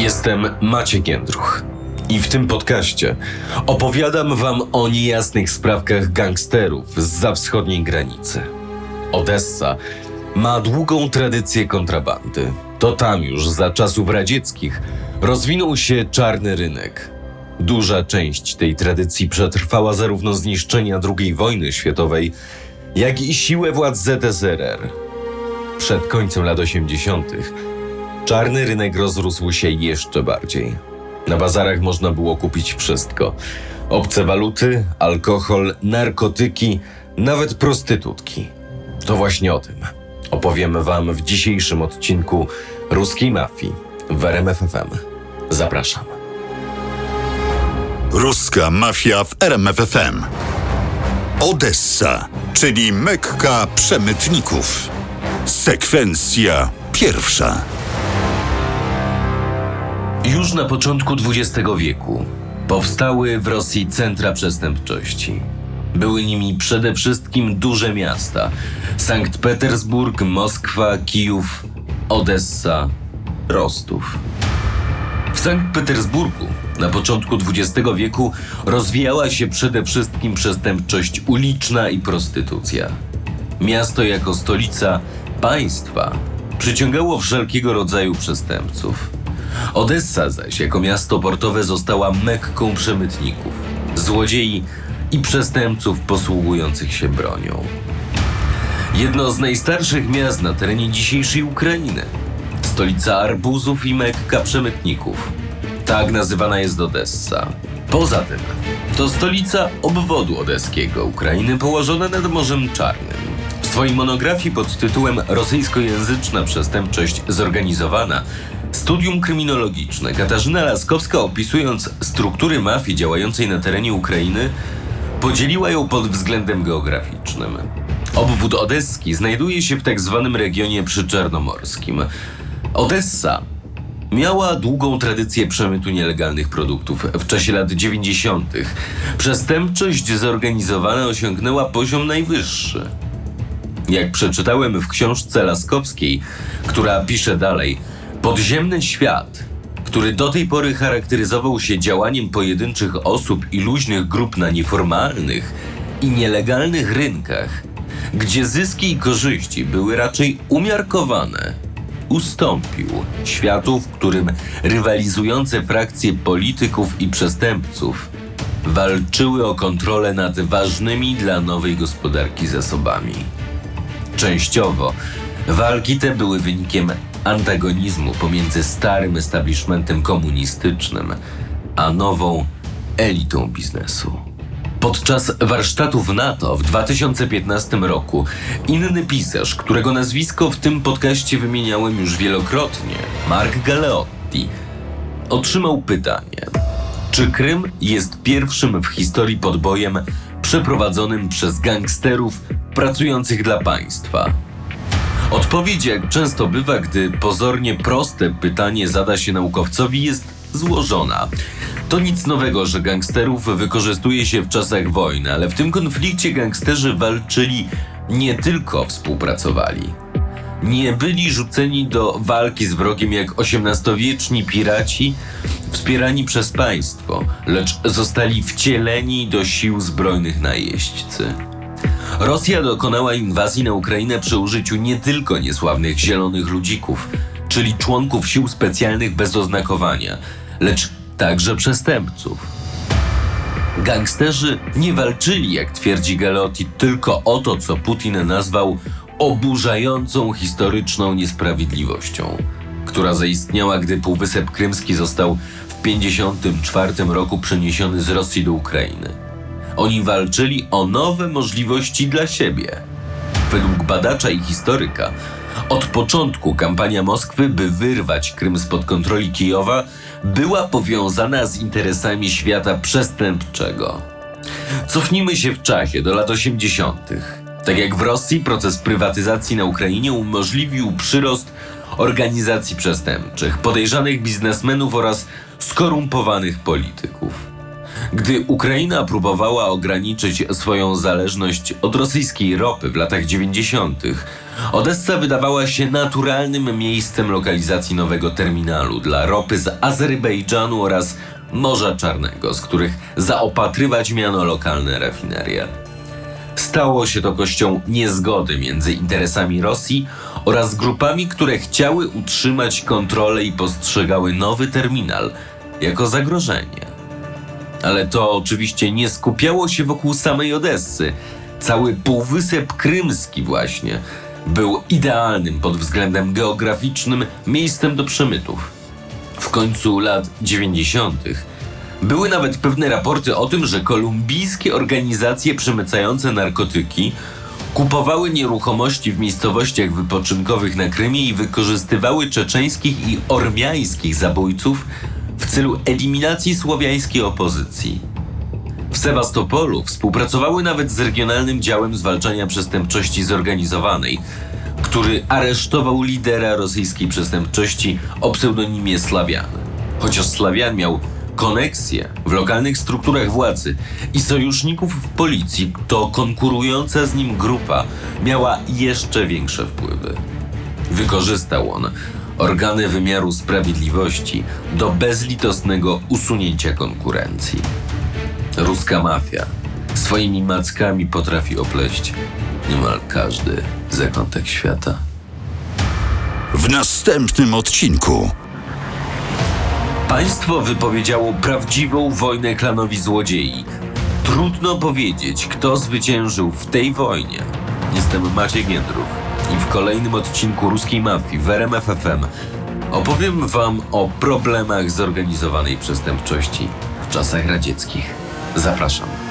Jestem Maciek Jędruch i w tym podcaście opowiadam wam o niejasnych sprawkach gangsterów z wschodniej granicy. Odessa ma długą tradycję kontrabandy. To tam już za czasów radzieckich rozwinął się czarny rynek. Duża część tej tradycji przetrwała zarówno zniszczenia II wojny światowej, jak i siłę władz ZSRR. Przed końcem lat 80. czarny rynek rozrósł się jeszcze bardziej. Na bazarach można było kupić wszystko: obce waluty, alkohol, narkotyki, nawet prostytutki. To właśnie o tym opowiemy Wam w dzisiejszym odcinku Ruskiej Mafii w RMFFM. Zapraszam. Ruska mafia w RMFFM. Odessa, czyli Mekka przemytników. Sekwencja pierwsza. Już na początku XX wieku powstały w Rosji centra przestępczości. Były nimi przede wszystkim duże miasta: Sankt Petersburg, Moskwa, Kijów, Odessa, Rostów. W Sankt Petersburgu na początku XX wieku rozwijała się przede wszystkim przestępczość uliczna i prostytucja. Miasto jako stolica państwa przyciągało wszelkiego rodzaju przestępców. Odessa zaś jako miasto portowe została mekką przemytników, złodziei i przestępców posługujących się bronią. Jedno z najstarszych miast na terenie dzisiejszej Ukrainy. Stolica arbuzów i mekka przemytników. Tak nazywana jest Odessa. Poza tym, to stolica obwodu odeskiego Ukrainy położona nad Morzem Czarnym. W swojej monografii pod tytułem Rosyjskojęzyczna przestępczość zorganizowana Studium kryminologiczne Katarzyna Laskowska opisując struktury mafii działającej na terenie Ukrainy podzieliła ją pod względem geograficznym. Obwód odeski znajduje się w tak zwanym regionie przyczernomorskim. Odessa miała długą tradycję przemytu nielegalnych produktów. W czasie lat 90. przestępczość zorganizowana osiągnęła poziom najwyższy. Jak przeczytałem w książce Laskowskiej, która pisze dalej, podziemny świat, który do tej pory charakteryzował się działaniem pojedynczych osób i luźnych grup na nieformalnych i nielegalnych rynkach, gdzie zyski i korzyści były raczej umiarkowane, ustąpił światu, w którym rywalizujące frakcje polityków i przestępców walczyły o kontrolę nad ważnymi dla nowej gospodarki zasobami. Częściowo walki te były wynikiem antagonizmu pomiędzy starym establishmentem komunistycznym a nową elitą biznesu. Podczas warsztatów NATO w 2015 roku inny pisarz, którego nazwisko w tym podcaście wymieniałem już wielokrotnie, Mark Galeotti, otrzymał pytanie: Czy Krym jest pierwszym w historii podbojem przeprowadzonym przez gangsterów pracujących dla państwa? Odpowiedź, jak często bywa, gdy pozornie proste pytanie zada się naukowcowi, jest złożona. To nic nowego, że gangsterów wykorzystuje się w czasach wojny, ale w tym konflikcie gangsterzy walczyli nie tylko współpracowali. Nie byli rzuceni do walki z wrogiem jak XVIII-wieczni piraci, wspierani przez państwo, lecz zostali wcieleni do sił zbrojnych najeźdźcy. Rosja dokonała inwazji na Ukrainę przy użyciu nie tylko niesławnych zielonych ludzików, czyli członków sił specjalnych bez oznakowania, lecz także przestępców. Gangsterzy nie walczyli, jak twierdzi Galotti, tylko o to, co Putin nazwał oburzającą historyczną niesprawiedliwością, która zaistniała, gdy Półwysep Krymski został w 1954 roku przeniesiony z Rosji do Ukrainy. Oni walczyli o nowe możliwości dla siebie. Według badacza i historyka, od początku kampania Moskwy, by wyrwać Krym spod kontroli Kijowa, była powiązana z interesami świata przestępczego. Cofnijmy się w czasie do lat 80. Tak jak w Rosji, proces prywatyzacji na Ukrainie umożliwił przyrost organizacji przestępczych, podejrzanych biznesmenów oraz skorumpowanych polityków. Gdy Ukraina próbowała ograniczyć swoją zależność od rosyjskiej ropy w latach 90., Odessa wydawała się naturalnym miejscem lokalizacji nowego terminalu dla ropy z Azerbejdżanu oraz Morza Czarnego, z których zaopatrywać miano lokalne rafinerie. Stało się to kością niezgody między interesami Rosji oraz grupami, które chciały utrzymać kontrolę i postrzegały nowy terminal jako zagrożenie. Ale to oczywiście nie skupiało się wokół samej Odessy. Cały Półwysep Krymski właśnie był idealnym pod względem geograficznym miejscem do przemytów. W końcu lat 90. były nawet pewne raporty o tym, że kolumbijskie organizacje przemycające narkotyki kupowały nieruchomości w miejscowościach wypoczynkowych na Krymie i wykorzystywały czeczeńskich i ormiańskich zabójców w celu eliminacji słowiańskiej opozycji. W Sewastopolu współpracowały nawet z Regionalnym Działem Zwalczania Przestępczości Zorganizowanej, który aresztował lidera rosyjskiej przestępczości o pseudonimie Slawian. Chociaż Slawian miał koneksje w lokalnych strukturach władzy i sojuszników w policji, to konkurująca z nim grupa miała jeszcze większe wpływy. Wykorzystał on organy wymiaru sprawiedliwości do bezlitosnego usunięcia konkurencji. Ruska mafia swoimi mackami potrafi opleść niemal każdy zakątek świata. W następnym odcinku Państwo wypowiedziało prawdziwą wojnę klanowi złodziei. Trudno powiedzieć, kto zwyciężył w tej wojnie. Jestem Maciej Giędrów i w kolejnym odcinku Ruskiej Mafii w RMF FM opowiem Wam o problemach zorganizowanej przestępczości w czasach radzieckich. Zapraszam.